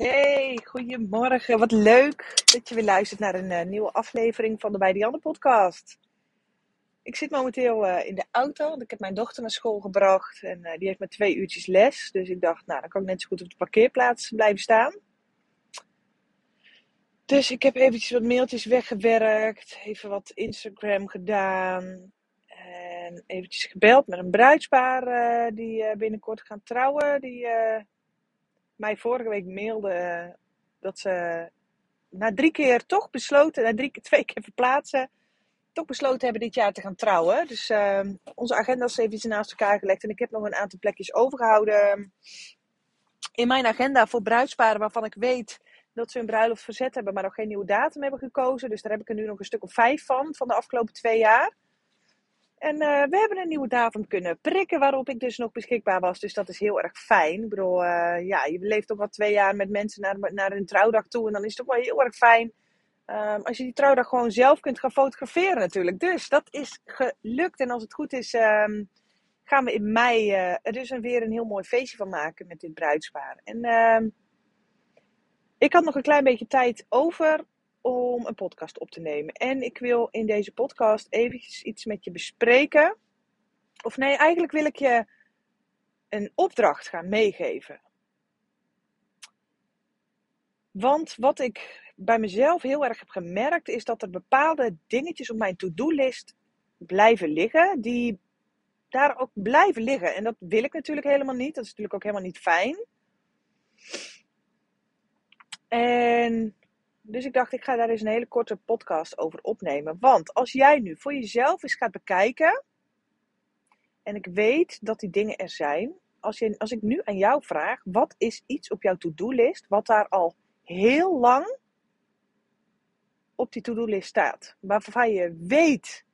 Hey, goedemorgen. Wat leuk dat je weer luistert naar een eh, nieuwe aflevering van de Bij podcast. Ik zit momenteel eh, in de auto, ik heb mijn dochter naar school gebracht en eh, die heeft maar twee uurtjes les. Dus ik dacht, nou dan kan ik net zo goed op de parkeerplaats blijven staan. Dus ik heb eventjes wat mailtjes weggewerkt, even wat Instagram gedaan en eventjes gebeld met een bruidspaar die binnenkort gaan trouwen. Die mij vorige week mailde eh, dat ze na drie keer toch besloten, na drie, twee keer verplaatsen, toch besloten hebben dit jaar te gaan trouwen. Dus eh, onze agenda's eventjes naast elkaar gelegd. En ik heb nog een aantal plekjes overgehouden in mijn agenda voor bruidsparen waarvan ik weet dat ze hun bruiloft verzet hebben, maar nog geen nieuwe datum hebben gekozen. Dus daar heb ik er nu nog een stuk of vijf van, van de afgelopen twee jaar. En eh, we hebben een nieuwe datum kunnen prikken waarop ik dus nog beschikbaar was. Dus dat is heel erg fijn. Ik bedoel, eh, ja, je leeft toch al twee jaar met mensen naar, naar een trouwdag toe. En dan is het toch wel heel erg fijn ehm, als je die trouwdag gewoon zelf kunt gaan fotograferen natuurlijk. Dus dat is gelukt. En als het goed is, ehm, gaan we in mei eh, er dus weer een heel mooi feestje van maken met dit bruidspaar. En ehm, ik had nog een klein beetje tijd over om een podcast op te nemen. En ik wil in deze podcast eventjes iets met je bespreken. Of nee, eigenlijk wil ik je een opdracht gaan meegeven. Want wat ik bij mezelf heel erg heb gemerkt, is dat er bepaalde dingetjes op mijn to-do-list blijven liggen, die daar ook blijven liggen. En dat wil ik natuurlijk helemaal niet. Dat is natuurlijk ook helemaal niet fijn. En dus ik dacht, ik ga daar eens een hele korte podcast over opnemen. Want als jij nu voor jezelf eens gaat bekijken, en ik weet dat die dingen er zijn, als, je, als ik nu aan jou vraag, wat is iets op jouw to-do-list wat daar al heel lang op die to-do-list staat, waarvan je weet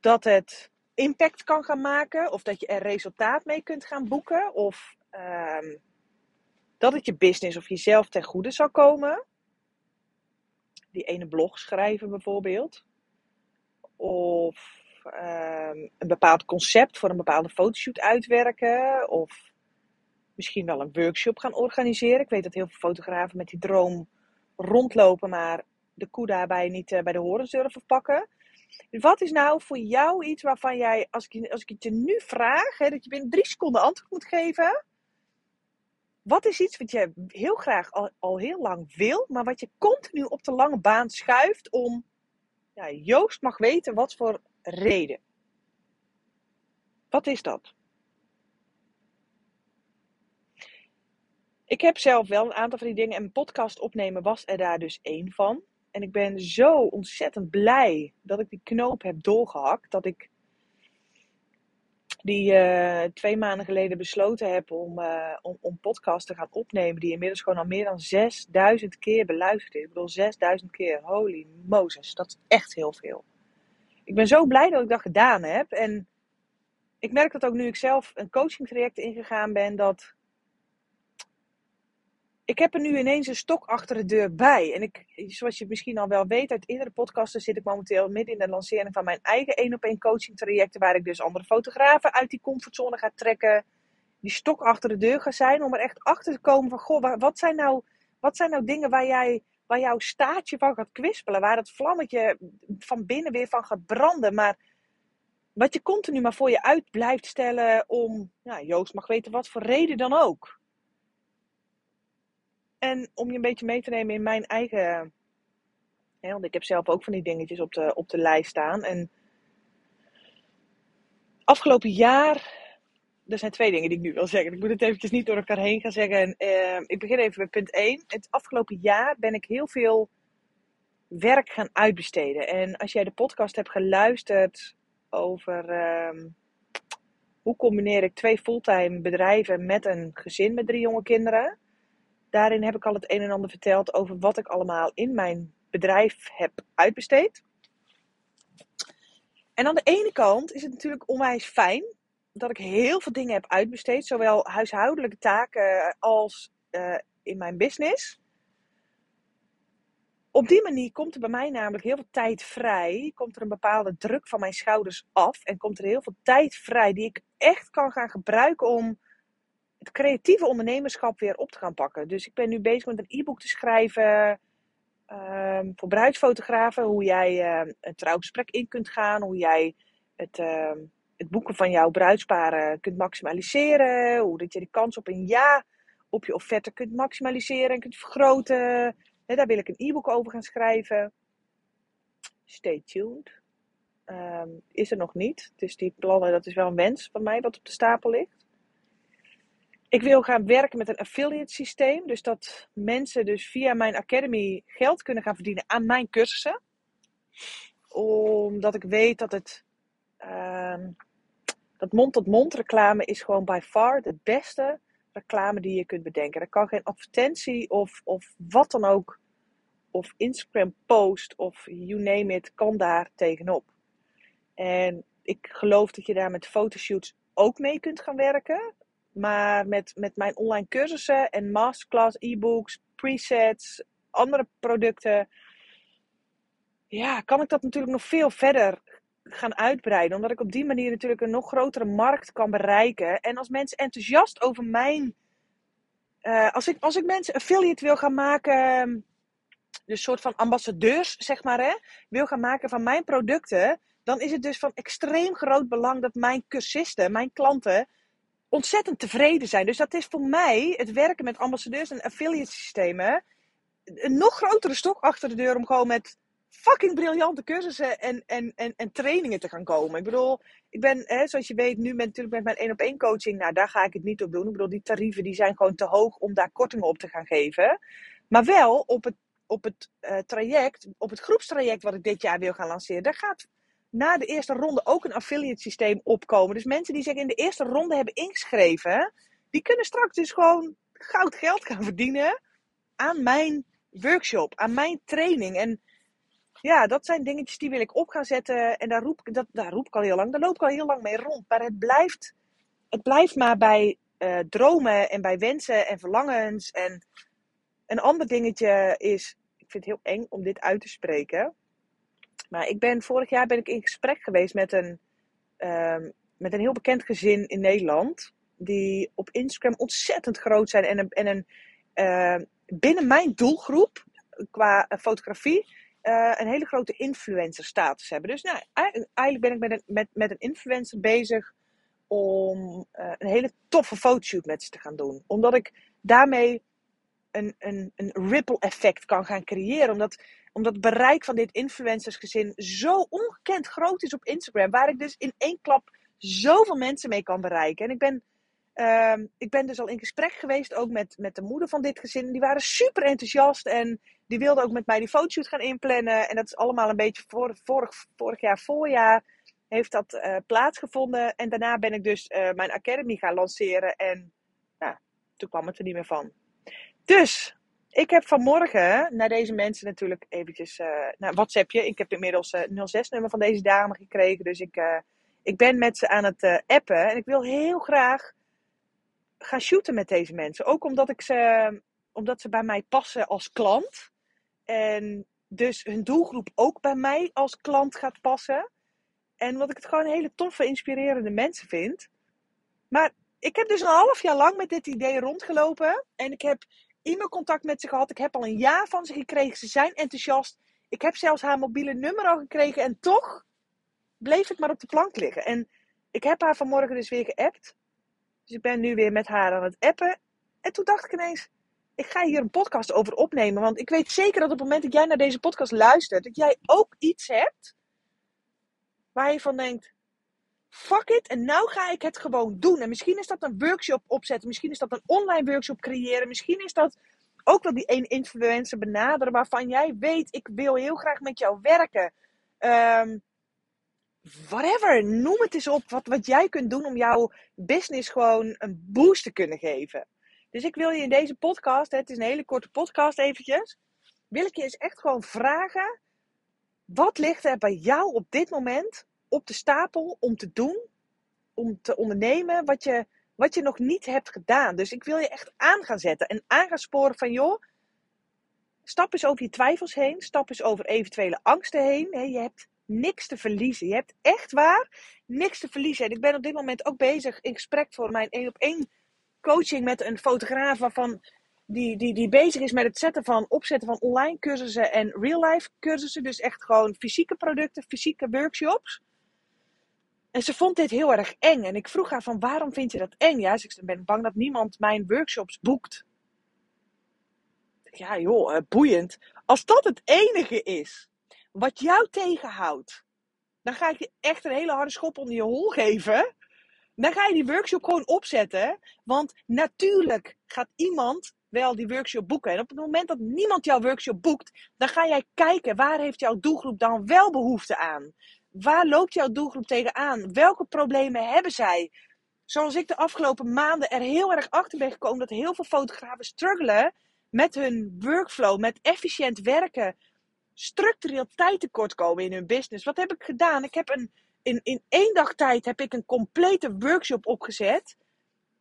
dat het impact kan gaan maken, of dat je er resultaat mee kunt gaan boeken, of ehm, dat het je business of jezelf ten goede zal komen. Die ene blog schrijven bijvoorbeeld. Of ehm, een bepaald concept voor een bepaalde fotoshoot uitwerken. Of misschien wel een workshop gaan organiseren. Ik weet dat heel veel fotografen met die droom rondlopen, maar de koe daarbij niet eh, bij de horens durven pakken. Wat is nou voor jou iets waarvan jij, als ik, als ik het je nu vraag, hè, dat je binnen drie seconden antwoord moet geven. Wat is iets wat je heel graag al, al heel lang wil, maar wat je continu op de lange baan schuift om, ja, Joost mag weten wat voor reden. Wat is dat? Ik heb zelf wel een aantal van die dingen en podcast opnemen was er daar dus één van. En ik ben zo ontzettend blij dat ik die knoop heb doorgehakt. Dat ik die eh, twee maanden geleden besloten heb om, eh om, om podcast te gaan opnemen. Die inmiddels gewoon al meer dan 6000 keer beluisterd is. Ik bedoel, 6000 keer. Holy Moses, dat is echt heel veel. Ik ben zo blij dat ik dat gedaan heb. En ik merk dat ook nu ik zelf een coaching traject ingegaan ben. Dat ik heb er nu ineens een stok achter de deur bij. En ik, zoals je misschien al wel weet uit eerdere podcasten, zit ik momenteel midden in de lancering van mijn eigen één op één coaching trajecten. Waar ik dus andere fotografen uit die comfortzone ga trekken. Die stok achter de deur ga zijn. Om er echt achter te komen van, goh, wa- wat zijn nou, wat zijn nou dingen waar jij, waar jouw staartje van gaat kwispelen. Waar het vlammetje van binnen weer van gaat branden. Maar wat je continu maar voor je uit blijft stellen om, ja, Joost mag weten wat voor reden dan ook. En om je een beetje mee te nemen in mijn eigen. Hè, want ik heb zelf ook van die dingetjes op de, op de lijst staan. En afgelopen jaar. Er zijn twee dingen die ik nu wil zeggen. Ik moet het eventjes niet door elkaar heen gaan zeggen. En, eh, ik begin even met punt 1. Het afgelopen jaar ben ik heel veel werk gaan uitbesteden. En als jij de podcast hebt geluisterd over ehm, hoe combineer ik twee fulltime bedrijven met een gezin met drie jonge kinderen. Daarin heb ik al het een en ander verteld over wat ik allemaal in mijn bedrijf heb uitbesteed. En aan de ene kant is het natuurlijk onwijs fijn dat ik heel veel dingen heb uitbesteed, zowel huishoudelijke taken als eh, in mijn business. Op die manier komt er bij mij namelijk heel veel tijd vrij. Komt er een bepaalde druk van mijn schouders af. En komt er heel veel tijd vrij die ik echt kan gaan gebruiken om het creatieve ondernemerschap weer op te gaan pakken. Dus ik ben nu bezig met een e-book te schrijven um, voor bruidsfotografen. Hoe jij uh, een trouwgesprek in kunt gaan. Hoe jij het, uh, het boeken van jouw bruidsparen kunt maximaliseren. Hoe dat je de kans op een ja op je offerte kunt maximaliseren en kunt vergroten. Daar wil ik een e-book over gaan schrijven. Stay tuned. Is er nog niet. Dus die plannen, dat is wel een wens van mij wat op de stapel ligt. Ik wil gaan werken met een affiliate systeem. Dus dat mensen dus via mijn academy geld kunnen gaan verdienen aan mijn cursussen. Omdat ik weet dat het... Um, dat mond-tot-mond reclame is gewoon by far de beste reclame die je kunt bedenken. Er kan geen advertentie of, of wat dan ook, of Instagram post of you name it, kan daar tegenop. En ik geloof dat je daar met fotoshoots ook mee kunt gaan werken. Maar met, met mijn online cursussen en masterclass, e-books, presets, andere producten. Ja, kan ik dat natuurlijk nog veel verder gaan uitbreiden. Omdat ik op die manier natuurlijk een nog grotere markt kan bereiken. En als mensen enthousiast over mijn. Uh, als, ik, als ik mensen affiliate wil gaan maken. Dus een soort van ambassadeurs, zeg maar, hè, wil gaan maken van mijn producten. Dan is het dus van extreem groot belang dat mijn cursisten, mijn klanten, ontzettend tevreden zijn. Dus dat is voor mij het werken met ambassadeurs en affiliate systemen. Een nog grotere stok achter de deur om gewoon met fucking briljante cursussen en, en, en, en trainingen te gaan komen. Ik bedoel, ik ben, hè, zoals je weet, nu ben, natuurlijk met mijn één op één coaching. Nou, daar ga ik het niet op doen. Ik bedoel, die tarieven die zijn gewoon te hoog om daar kortingen op te gaan geven. Maar wel op het, op het uh, traject, op het groepstraject wat ik dit jaar wil gaan lanceren. Daar gaat na de eerste ronde ook een affiliate systeem opkomen. Dus mensen die zich in de eerste ronde hebben ingeschreven, die kunnen straks dus gewoon goud geld gaan verdienen aan mijn workshop, aan mijn training. En ja, dat zijn dingetjes die wil ik op gaan zetten. En daar roep, dat, daar roep ik al heel lang. Daar loop ik al heel lang mee rond. Maar het blijft, het blijft maar bij uh, dromen en bij wensen en verlangens. En een ander dingetje is, ik vind het heel eng om dit uit te spreken. Maar ik ben, vorig jaar ben ik in gesprek geweest met een, um, met een heel bekend gezin in Nederland. Die op Instagram ontzettend groot zijn. En een, en een uh, binnen mijn doelgroep qua fotografie uh, een hele grote influencer status hebben. Dus nou, eigenlijk ben ik met een, met, met een influencer bezig om uh, een hele toffe fotoshoot met ze te gaan doen. Omdat ik daarmee een, een, ripple effect kan gaan creëren. Omdat, omdat het bereik van dit influencersgezin zo ongekend groot is op Instagram. Waar ik dus in één klap zoveel mensen mee kan bereiken. En ik ben, uh, ik ben dus al in gesprek geweest ook met, met de moeder van dit gezin. Die waren super enthousiast en die wilde ook met mij die fotoshoot gaan inplannen. En dat is allemaal een beetje vorig, vorig jaar voorjaar heeft dat uh, plaatsgevonden. En daarna ben ik dus uh, mijn academy gaan lanceren. En nou, toen kwam het er niet meer van. Dus, ik heb vanmorgen naar deze mensen natuurlijk eventjes uh, nou, WhatsAppje. Ik heb inmiddels uh, 06-nummer van deze dame gekregen. Dus ik, uh, ik ben met ze aan het appen. En ik wil heel graag gaan shooten met deze mensen. Ook omdat, ik ze, omdat ze bij mij passen als klant. En dus hun doelgroep ook bij mij als klant gaat passen. En wat ik het gewoon hele toffe, inspirerende mensen vind. Maar ik heb dus een half jaar lang met dit idee rondgelopen. En ik heb e-mailcontact met ze gehad. Ik heb al een jaar van ze gekregen. Ze zijn enthousiast. Ik heb zelfs haar mobiele nummer al gekregen. En toch bleef het maar op de plank liggen. En ik heb haar vanmorgen dus weer geappt. Dus ik ben nu weer met haar aan het appen. En toen dacht ik ineens, ik ga hier een podcast over opnemen. Want ik weet zeker dat op het moment dat jij naar deze podcast luistert, dat jij ook iets hebt waar je van denkt, fuck it, en nou ga ik het gewoon doen. En misschien is dat een workshop opzetten, misschien is dat een online workshop creëren, misschien is dat ook wel die één influencer benaderen waarvan jij weet, ik wil heel graag met jou werken. Um, whatever, noem het eens op wat, wat jij kunt doen om jouw business gewoon een boost te kunnen geven. Dus ik wil je in deze podcast, het is een hele korte podcast eventjes, wil ik je eens echt gewoon vragen, wat ligt er bij jou op dit moment op de stapel om te doen, om te ondernemen wat je, wat je nog niet hebt gedaan. Dus ik wil je echt aan gaan zetten en aan gaan sporen van joh, stap eens over je twijfels heen, stap eens over eventuele angsten heen. Je hebt niks te verliezen. Je hebt echt waar niks te verliezen. En ik ben op dit moment ook bezig in gesprek voor mijn één op één coaching met een fotograaf waarvan die, die, die bezig is met het zetten van, opzetten van online cursussen en real-life cursussen. Dus echt gewoon fysieke producten, fysieke workshops. En ze vond dit heel erg eng. En ik vroeg haar van, waarom vind je dat eng? Ja, ze ik ben bang dat niemand mijn workshops boekt. Ja joh, eh, boeiend. Als dat het enige is wat jou tegenhoudt, dan ga ik je echt een hele harde schop onder je hol geven. Dan ga je die workshop gewoon opzetten. Want natuurlijk gaat iemand wel die workshop boeken. En op het moment dat niemand jouw workshop boekt, dan ga jij kijken waar heeft jouw doelgroep dan wel behoefte aan. Waar loopt jouw doelgroep tegenaan? Welke problemen hebben zij? Zoals ik de afgelopen maanden er heel erg achter ben gekomen dat heel veel fotografen struggelen met hun workflow, met efficiënt werken, structureel tijdtekort komen in hun business. Wat heb ik gedaan? Ik heb een, in, in één dag tijd heb ik een complete workshop opgezet,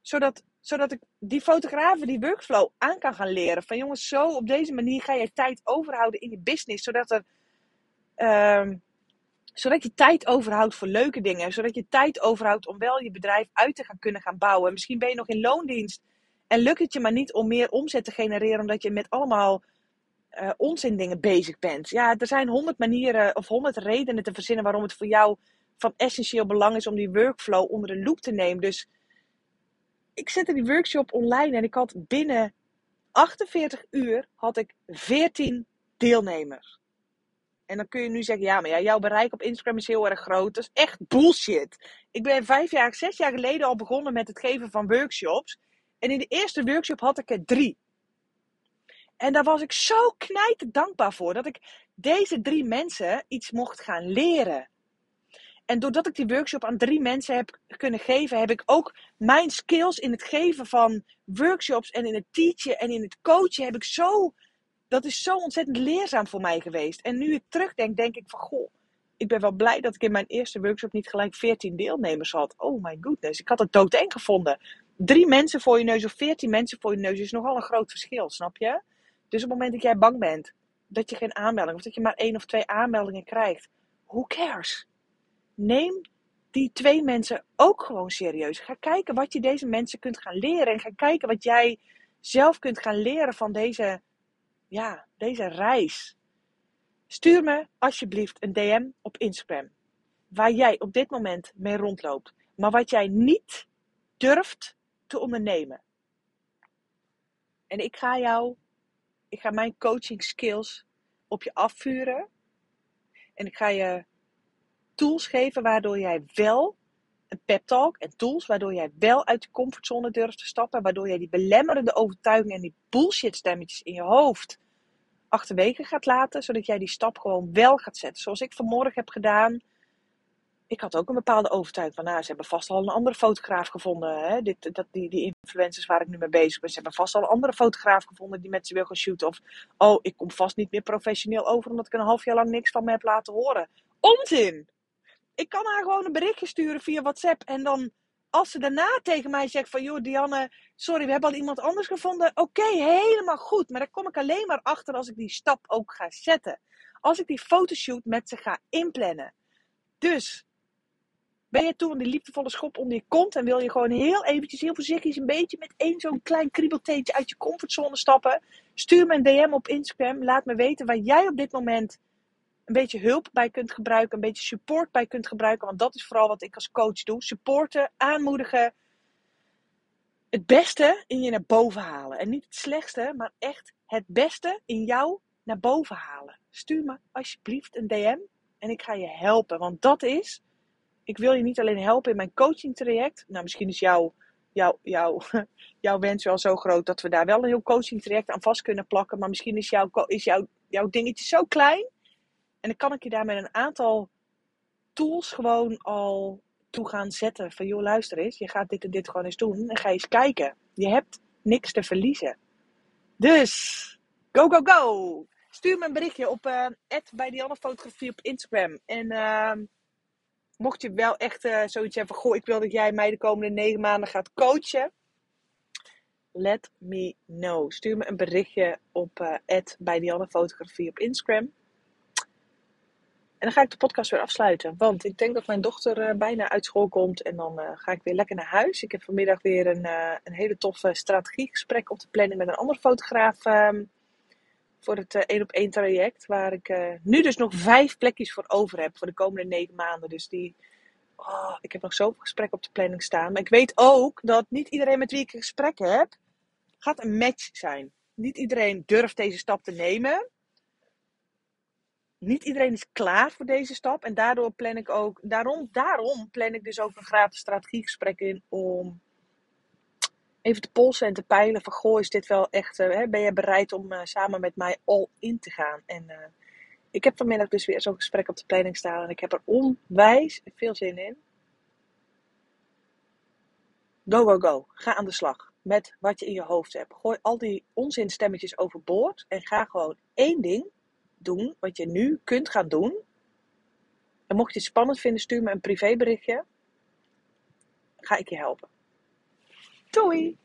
zodat, zodat ik die fotografen die workflow aan kan gaan leren. Van jongens, zo op deze manier ga je tijd overhouden in je business, zodat er... Uh, zodat je tijd overhoudt voor leuke dingen. Zodat je tijd overhoudt om wel je bedrijf uit te gaan kunnen gaan bouwen. Misschien ben je nog in loondienst. En lukt het je maar niet om meer omzet te genereren. Omdat je met allemaal uh, onzin dingen bezig bent. Ja, er zijn honderd manieren of honderd redenen te verzinnen waarom het voor jou van essentieel belang is om die workflow onder de loep te nemen. Dus ik zette die workshop online en ik had binnen 48 uur had ik 14 deelnemers. En dan kun je nu zeggen, ja, maar ja, jouw bereik op Instagram is heel erg groot. Dat is echt bullshit. Ik ben vijf jaar, zes jaar geleden al begonnen met het geven van workshops. En in de eerste workshop had ik er drie. En daar was ik zo knijt dankbaar voor. Dat ik deze drie mensen iets mocht gaan leren. En doordat ik die workshop aan drie mensen heb kunnen geven, heb ik ook mijn skills in het geven van workshops en in het teachen en in het coachen heb ik zo dat is zo ontzettend leerzaam voor mij geweest. En nu ik terugdenk, denk ik van goh, ik ben wel blij dat ik in mijn eerste workshop niet gelijk 14 deelnemers had. Oh my goodness, ik had het doodeng gevonden. Drie mensen voor je neus of 14 mensen voor je neus is nogal een groot verschil, snap je? Dus op het moment dat jij bang bent dat je geen aanmelding of dat je maar één of twee aanmeldingen krijgt, who cares? Neem die twee mensen ook gewoon serieus. Ga kijken wat je deze mensen kunt gaan leren en ga kijken wat jij zelf kunt gaan leren van deze ja, deze reis. Stuur me alsjeblieft een DM op Instagram. Waar jij op dit moment mee rondloopt. Maar wat jij niet durft te ondernemen. En ik ga jou, ik ga mijn coaching skills op je afvuren. En ik ga je tools geven waardoor jij wel een pep talk en tools waardoor jij wel uit de comfortzone durft te stappen. Waardoor jij die belemmerende overtuigingen en die bullshit stemmetjes in je hoofd achterwege gaat laten. Zodat jij die stap gewoon wel gaat zetten. Zoals ik vanmorgen heb gedaan. Ik had ook een bepaalde overtuiging van, nou, ze hebben vast al een andere fotograaf gevonden. Hè? Dit, dat, die, die influencers waar ik nu mee bezig ben, ze hebben vast al een andere fotograaf gevonden die met ze wil gaan shooten. Of, oh, ik kom vast niet meer professioneel over omdat ik een half jaar lang niks van me heb laten horen. Onzin! Ik kan haar gewoon een berichtje sturen via WhatsApp. En dan, als ze daarna tegen mij zegt van... joh, Dianne, sorry, we hebben al iemand anders gevonden. Oké, helemaal goed. Maar daar kom ik alleen maar achter als ik die stap ook ga zetten. Als ik die fotoshoot met ze ga inplannen. Dus, ben je toe aan die liefdevolle schop onder je kont... en wil je gewoon heel eventjes, heel voorzichtig... een beetje met één zo'n klein kriebelteentje uit je comfortzone stappen... stuur me een DM op Instagram. Laat me weten waar jij op dit moment een beetje hulp bij kunt gebruiken, een beetje support bij kunt gebruiken. Want dat is vooral wat ik als coach doe. Supporten, aanmoedigen. Het beste in je naar boven halen. En niet het slechtste, maar echt het beste in jou naar boven halen. Stuur me alsjeblieft een DM en ik ga je helpen. Want dat is, ik wil je niet alleen helpen in mijn coaching traject. Nou, misschien is jouw, jouw, jouw, wens wel zo groot dat we daar wel een heel coaching traject aan vast kunnen plakken. Maar misschien is, jouw, is jouw, jouw dingetje zo klein en dan kan ik je daar met een aantal tools gewoon al toe gaan zetten. Van joh, luister eens, je gaat dit en dit gewoon eens doen. En ga eens kijken. Je hebt niks te verliezen. Dus, go, go, go! Stuur me een berichtje op uh, bij op Instagram. En uh, mocht je wel echt uh, zoiets hebben van... Goh, ik wil dat jij mij de komende negen maanden gaat coachen. Let me know. Stuur me een berichtje op uh, bij Fotografie op Instagram. En dan ga ik de podcast weer afsluiten. Want ik denk dat mijn dochter eh, bijna uit school komt. En dan eh, ga ik weer lekker naar huis. Ik heb vanmiddag weer een, uh, een hele toffe strategiegesprek op de planning met een andere fotograaf. ehm, voor het één op één traject. Waar ik nu dus nog vijf plekjes voor over heb voor de komende negen maanden. Dus die. Oh, ik heb nog zoveel gesprekken op de planning staan. Maar ik weet ook dat niet iedereen met wie ik een gesprek heb, gaat een match zijn. Niet iedereen durft deze stap te nemen niet iedereen is klaar voor deze stap. En daardoor plan ik ook, daarom, daarom plan ik dus ook een gratis strategiegesprek in om even te polsen en te peilen van goh, is dit wel echt, uh, ben je bereid om uh, samen met mij all in te gaan? En uh, ik heb vanmiddag dus weer zo'n gesprek op de planning staan en ik heb er onwijs veel zin in. Go, go, go. Ga aan de slag met wat je in je hoofd hebt. Gooi al die onzinstemmetjes overboord en ga gewoon één ding doen wat je nu kunt gaan doen. En mocht je het spannend vinden, stuur me een privéberichtje. Ga ik je helpen. Doei!